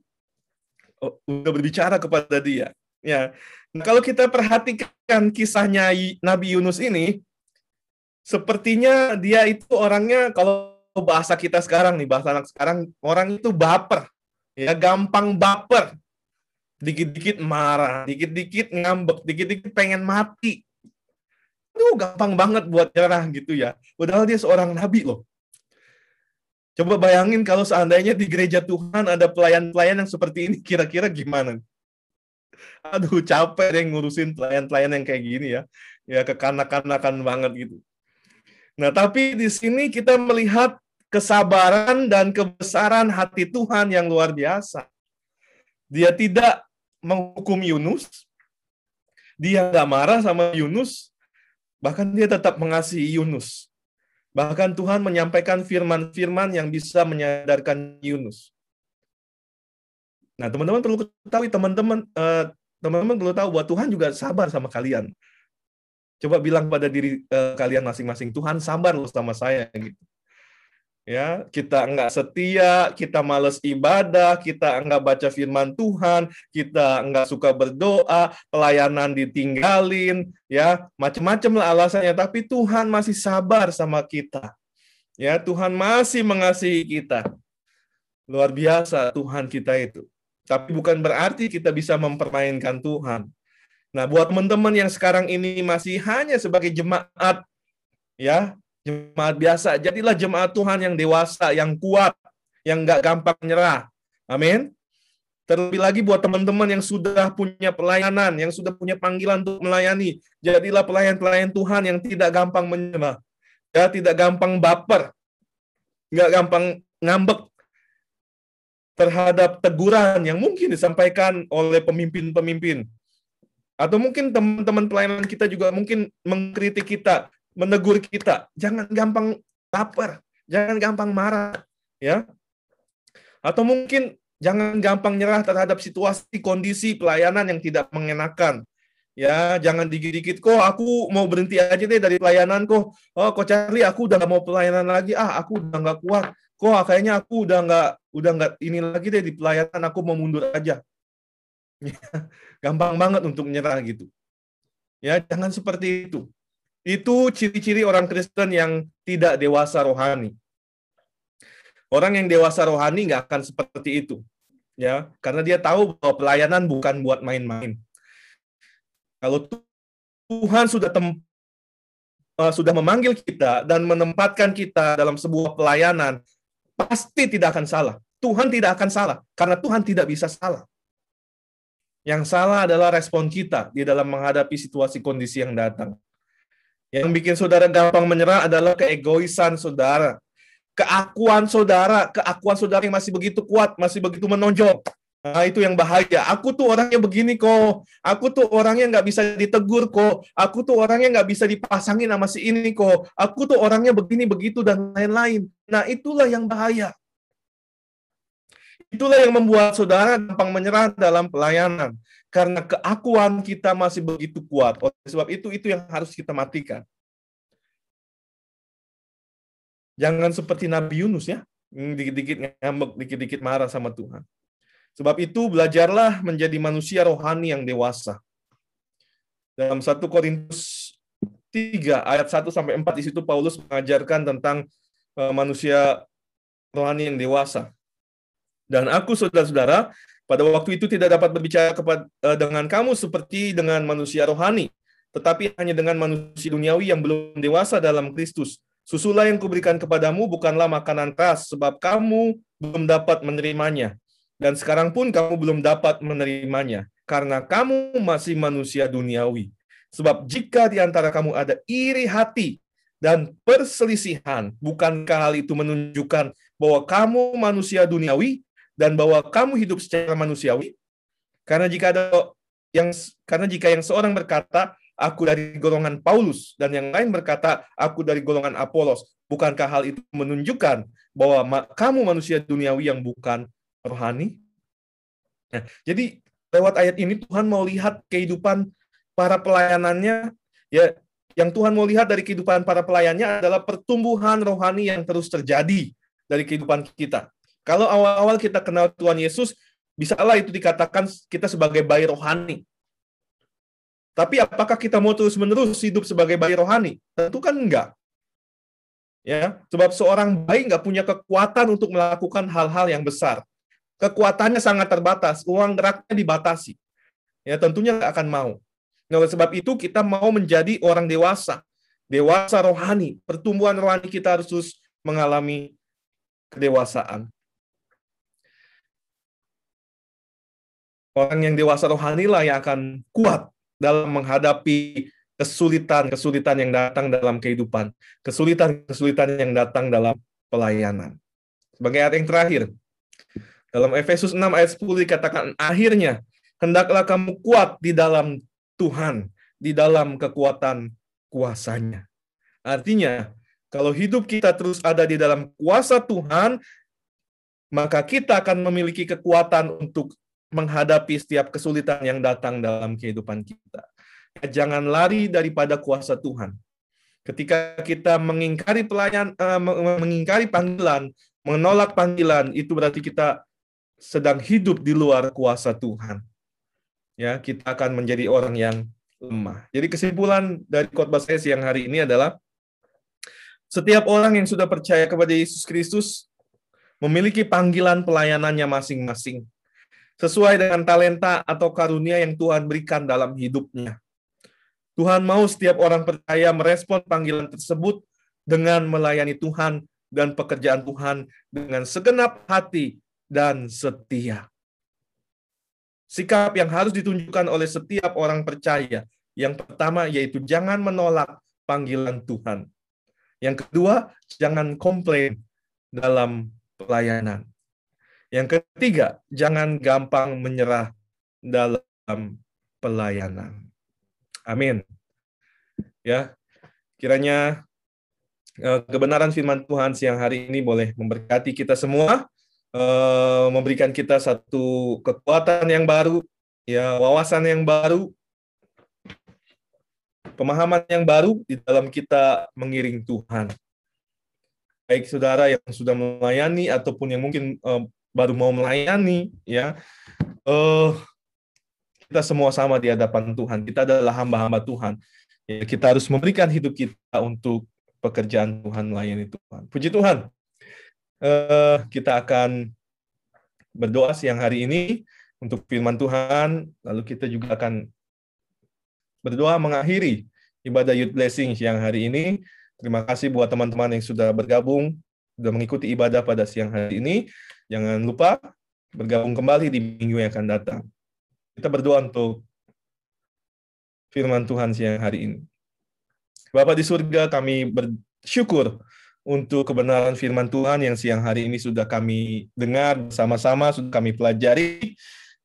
uh, udah berbicara kepada dia. Ya. Nah, kalau kita perhatikan kisahnya Nabi Yunus ini, sepertinya dia itu orangnya kalau bahasa kita sekarang nih, bahasa anak sekarang, orang itu baper. Ya, gampang baper. Dikit-dikit marah, dikit-dikit ngambek, dikit-dikit pengen mati. Itu gampang banget buat nyerah gitu ya. Padahal dia seorang nabi loh. Coba bayangin kalau seandainya di gereja Tuhan ada pelayan-pelayan yang seperti ini, kira-kira gimana? Aduh, capek deh ngurusin pelayan-pelayan yang kayak gini ya. Ya, kekanak-kanakan banget gitu. Nah, tapi di sini kita melihat kesabaran dan kebesaran hati Tuhan yang luar biasa. Dia tidak menghukum Yunus, dia nggak marah sama Yunus, Bahkan dia tetap mengasihi Yunus. Bahkan Tuhan menyampaikan firman-firman yang bisa menyadarkan Yunus. Nah, teman-teman perlu ketahui teman-teman uh, teman-teman perlu tahu bahwa Tuhan juga sabar sama kalian. Coba bilang pada diri uh, kalian masing-masing, Tuhan sabar loh sama saya gitu. Ya, kita enggak setia, kita males ibadah, kita enggak baca firman Tuhan, kita enggak suka berdoa, pelayanan ditinggalin, ya, macam-macam lah alasannya, tapi Tuhan masih sabar sama kita. Ya, Tuhan masih mengasihi kita. Luar biasa Tuhan kita itu. Tapi bukan berarti kita bisa mempermainkan Tuhan. Nah, buat teman-teman yang sekarang ini masih hanya sebagai jemaat, ya, jemaat biasa, jadilah jemaat Tuhan yang dewasa, yang kuat, yang nggak gampang nyerah. Amin. Terlebih lagi buat teman-teman yang sudah punya pelayanan, yang sudah punya panggilan untuk melayani, jadilah pelayan-pelayan Tuhan yang tidak gampang menyerah, ya, tidak gampang baper, nggak gampang ngambek, terhadap teguran yang mungkin disampaikan oleh pemimpin-pemimpin. Atau mungkin teman-teman pelayanan kita juga mungkin mengkritik kita, menegur kita. Jangan gampang baper, jangan gampang marah, ya. Atau mungkin jangan gampang nyerah terhadap situasi kondisi pelayanan yang tidak mengenakan. Ya, jangan dikit-dikit kok aku mau berhenti aja deh dari pelayanan kok. Oh, kok Charlie aku udah gak mau pelayanan lagi. Ah, aku udah gak kuat kok kayaknya aku udah nggak udah nggak ini lagi deh di pelayanan aku mau mundur aja gampang banget untuk menyerah gitu. Ya jangan seperti itu. Itu ciri-ciri orang Kristen yang tidak dewasa rohani. Orang yang dewasa rohani nggak akan seperti itu ya. Karena dia tahu bahwa pelayanan bukan buat main-main. Kalau Tuhan sudah tem uh, sudah memanggil kita dan menempatkan kita dalam sebuah pelayanan pasti tidak akan salah. Tuhan tidak akan salah, karena Tuhan tidak bisa salah. Yang salah adalah respon kita di dalam menghadapi situasi kondisi yang datang. Yang bikin saudara gampang menyerah adalah keegoisan saudara. Keakuan saudara, keakuan saudara yang masih begitu kuat, masih begitu menonjol. Nah, itu yang bahaya. Aku tuh orangnya begini kok. Aku tuh orangnya nggak bisa ditegur kok. Aku tuh orangnya nggak bisa dipasangin sama si ini kok. Aku tuh orangnya begini begitu dan lain-lain. Nah, itulah yang bahaya. Itulah yang membuat saudara gampang menyerah dalam pelayanan. Karena keakuan kita masih begitu kuat. Oleh sebab itu, itu yang harus kita matikan. Jangan seperti Nabi Yunus ya. Dikit-dikit ngambek, dikit-dikit marah sama Tuhan. Sebab itu belajarlah menjadi manusia rohani yang dewasa. Dalam 1 Korintus 3 ayat 1 sampai 4 di situ Paulus mengajarkan tentang uh, manusia rohani yang dewasa. Dan aku saudara-saudara pada waktu itu tidak dapat berbicara kepada uh, dengan kamu seperti dengan manusia rohani, tetapi hanya dengan manusia duniawi yang belum dewasa dalam Kristus. Susulah yang kuberikan kepadamu bukanlah makanan keras, sebab kamu belum dapat menerimanya dan sekarang pun kamu belum dapat menerimanya, karena kamu masih manusia duniawi. Sebab jika di antara kamu ada iri hati dan perselisihan, bukankah hal itu menunjukkan bahwa kamu manusia duniawi dan bahwa kamu hidup secara manusiawi? Karena jika ada yang karena jika yang seorang berkata, aku dari golongan Paulus dan yang lain berkata, aku dari golongan Apolos, bukankah hal itu menunjukkan bahwa kamu manusia duniawi yang bukan rohani. Nah, jadi lewat ayat ini Tuhan mau lihat kehidupan para pelayanannya ya yang Tuhan mau lihat dari kehidupan para pelayannya adalah pertumbuhan rohani yang terus terjadi dari kehidupan kita. Kalau awal-awal kita kenal Tuhan Yesus, bisalah itu dikatakan kita sebagai bayi rohani. Tapi apakah kita mau terus-menerus hidup sebagai bayi rohani? Tentu kan enggak. Ya, sebab seorang bayi nggak punya kekuatan untuk melakukan hal-hal yang besar kekuatannya sangat terbatas, uang geraknya dibatasi. Ya tentunya nggak akan mau. Nah, oleh sebab itu kita mau menjadi orang dewasa, dewasa rohani. Pertumbuhan rohani kita harus terus mengalami kedewasaan. Orang yang dewasa rohani lah yang akan kuat dalam menghadapi kesulitan-kesulitan yang datang dalam kehidupan, kesulitan-kesulitan yang datang dalam pelayanan. Sebagai ayat yang terakhir, dalam Efesus 6 ayat 10 dikatakan, akhirnya hendaklah kamu kuat di dalam Tuhan, di dalam kekuatan kuasanya. Artinya, kalau hidup kita terus ada di dalam kuasa Tuhan, maka kita akan memiliki kekuatan untuk menghadapi setiap kesulitan yang datang dalam kehidupan kita. Jangan lari daripada kuasa Tuhan. Ketika kita mengingkari pelayan, uh, mengingkari panggilan, menolak panggilan, itu berarti kita sedang hidup di luar kuasa Tuhan. Ya, kita akan menjadi orang yang lemah. Jadi kesimpulan dari khotbah saya siang hari ini adalah setiap orang yang sudah percaya kepada Yesus Kristus memiliki panggilan pelayanannya masing-masing sesuai dengan talenta atau karunia yang Tuhan berikan dalam hidupnya. Tuhan mau setiap orang percaya merespon panggilan tersebut dengan melayani Tuhan dan pekerjaan Tuhan dengan segenap hati dan setia. Sikap yang harus ditunjukkan oleh setiap orang percaya. Yang pertama yaitu jangan menolak panggilan Tuhan. Yang kedua, jangan komplain dalam pelayanan. Yang ketiga, jangan gampang menyerah dalam pelayanan. Amin. Ya, kiranya eh, kebenaran firman Tuhan siang hari ini boleh memberkati kita semua, eh, memberikan kita satu kekuatan yang baru, ya wawasan yang baru, pemahaman yang baru di dalam kita mengiring Tuhan. Baik saudara yang sudah melayani ataupun yang mungkin eh, baru mau melayani ya. Uh, kita semua sama di hadapan Tuhan. Kita adalah hamba-hamba Tuhan. Ya, kita harus memberikan hidup kita untuk pekerjaan Tuhan melayani Tuhan. Puji Tuhan. Uh, kita akan berdoa siang hari ini untuk firman Tuhan. Lalu kita juga akan berdoa mengakhiri ibadah youth blessing siang hari ini. Terima kasih buat teman-teman yang sudah bergabung sudah mengikuti ibadah pada siang hari ini Jangan lupa bergabung kembali di minggu yang akan datang. Kita berdoa untuk firman Tuhan siang hari ini. Bapak di surga, kami bersyukur untuk kebenaran firman Tuhan yang siang hari ini sudah kami dengar bersama-sama, sudah kami pelajari.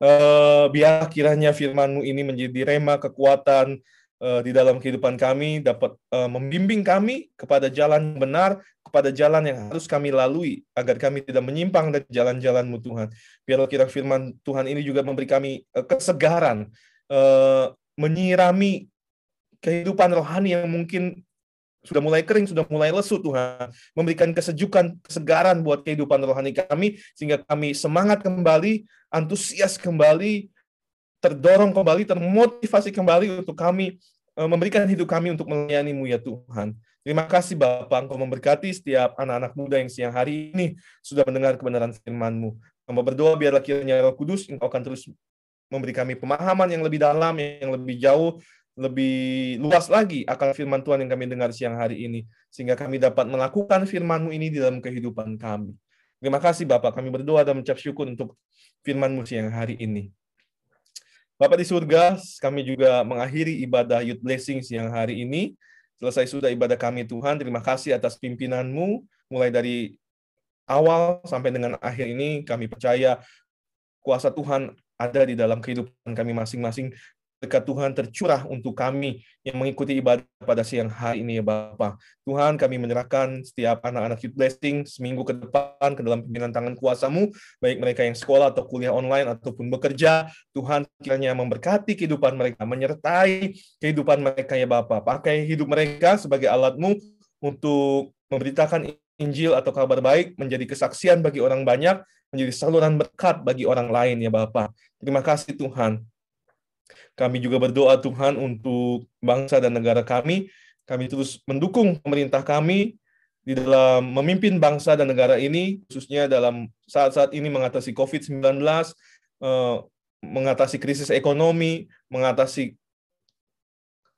Uh, biar kiranya firman-Mu ini menjadi rema kekuatan, uh, di dalam kehidupan kami dapat uh, membimbing kami kepada jalan benar, kepada jalan yang harus kami lalui agar kami tidak menyimpang dari jalan-jalan-Mu Tuhan. Biarlah kira firman Tuhan ini juga memberi kami uh, kesegaran, uh, menyirami kehidupan rohani yang mungkin sudah mulai kering, sudah mulai lesu Tuhan, memberikan kesejukan, kesegaran buat kehidupan rohani kami, sehingga kami semangat kembali, antusias kembali, terdorong kembali, termotivasi kembali untuk kami eh, memberikan hidup kami untuk melayani-Mu ya Tuhan. Terima kasih Bapak, Engkau memberkati setiap anak-anak muda yang siang hari ini sudah mendengar kebenaran firman-Mu. Kami berdoa biarlah kiranya Roh Kudus Engkau akan terus memberi kami pemahaman yang lebih dalam, yang lebih jauh, lebih luas lagi akan firman Tuhan yang kami dengar siang hari ini. Sehingga kami dapat melakukan firman-Mu ini di dalam kehidupan kami. Terima kasih Bapak, kami berdoa dan mencap syukur untuk firman-Mu siang hari ini. Bapak di surga, kami juga mengakhiri ibadah Youth Blessings yang hari ini. Selesai sudah ibadah kami Tuhan, terima kasih atas pimpinanmu, mulai dari awal sampai dengan akhir ini, kami percaya kuasa Tuhan ada di dalam kehidupan kami masing-masing berkat Tuhan tercurah untuk kami yang mengikuti ibadah pada siang hari ini ya Bapak. Tuhan kami menyerahkan setiap anak-anak youth blessing seminggu ke depan ke dalam pimpinan tangan kuasamu, baik mereka yang sekolah atau kuliah online ataupun bekerja. Tuhan kiranya memberkati kehidupan mereka, menyertai kehidupan mereka ya Bapak. Pakai hidup mereka sebagai alatmu untuk memberitakan Injil atau kabar baik menjadi kesaksian bagi orang banyak, menjadi saluran berkat bagi orang lain ya Bapak. Terima kasih Tuhan. Kami juga berdoa Tuhan untuk bangsa dan negara kami. Kami terus mendukung pemerintah kami di dalam memimpin bangsa dan negara ini, khususnya dalam saat-saat ini mengatasi COVID-19, eh, mengatasi krisis ekonomi, mengatasi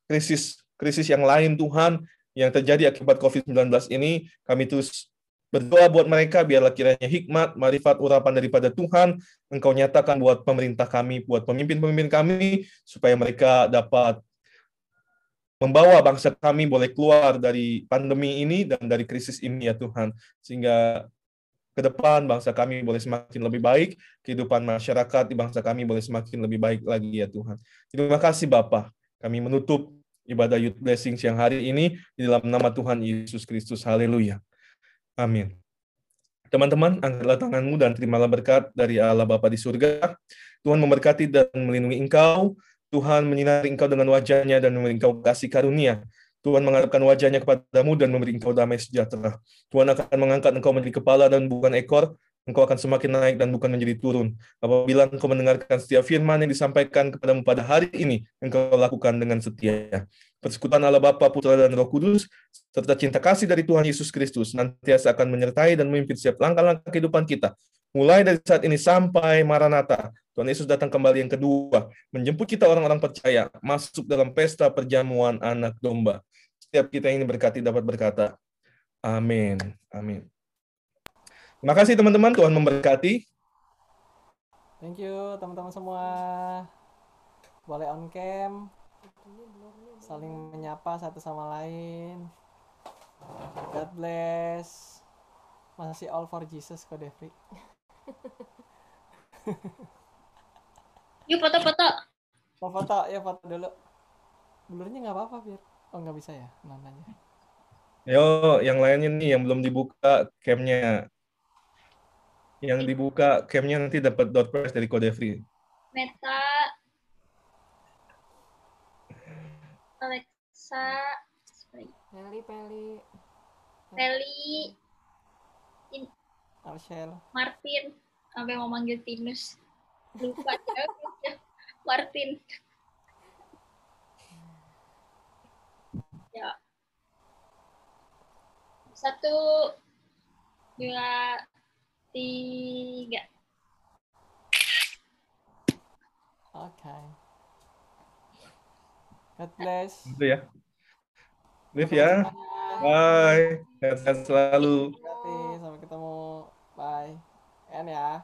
krisis krisis yang lain Tuhan yang terjadi akibat COVID-19 ini. Kami terus Berdoa buat mereka, biarlah kiranya hikmat, marifat, urapan daripada Tuhan, Engkau nyatakan buat pemerintah kami, buat pemimpin-pemimpin kami, supaya mereka dapat membawa bangsa kami boleh keluar dari pandemi ini dan dari krisis ini ya Tuhan. Sehingga ke depan bangsa kami boleh semakin lebih baik, kehidupan masyarakat di bangsa kami boleh semakin lebih baik lagi ya Tuhan. Terima kasih Bapak. Kami menutup ibadah Youth Blessing siang hari ini di dalam nama Tuhan Yesus Kristus. Haleluya. Amin. Teman-teman, angkatlah tanganmu dan terimalah berkat dari Allah Bapa di surga. Tuhan memberkati dan melindungi engkau. Tuhan menyinari engkau dengan wajahnya dan memberi engkau kasih karunia. Tuhan mengharapkan wajahnya kepadamu dan memberi engkau damai sejahtera. Tuhan akan mengangkat engkau menjadi kepala dan bukan ekor, engkau akan semakin naik dan bukan menjadi turun. Apabila engkau mendengarkan setiap firman yang disampaikan kepadamu pada hari ini, engkau lakukan dengan setia. Persekutuan Allah Bapa, Putra, dan Roh Kudus, serta cinta kasih dari Tuhan Yesus Kristus, nantiasa akan menyertai dan memimpin setiap langkah-langkah kehidupan kita, mulai dari saat ini sampai Maranatha. Tuhan Yesus datang kembali yang kedua, menjemput kita orang-orang percaya, masuk dalam pesta perjamuan anak domba. Setiap kita ini berkati dapat berkata, Amin. Amin. Terima kasih teman-teman, Tuhan memberkati. Thank you teman-teman semua. Boleh on cam. Saling menyapa satu sama lain. God bless. Masih all for Jesus kok Devri. Yuk foto-foto. Mau foto ya foto dulu. Blurnya nggak apa-apa biar. Oh nggak bisa ya nanya. Yo, yang lainnya nih yang belum dibuka camnya. Yang dibuka camnya nanti dapat dot press dari kode free. Meta. Alexa. Peli Peli. Feli. Arshel. Martin. Sampai mau manggil Tinus. Lupa. ya. Martin. Ya. Satu, dua, tiga. Oke. God bless. Itu ya. Live ya. Bye. Sehat-sehat selalu. Sampai ketemu. Bye. En ya.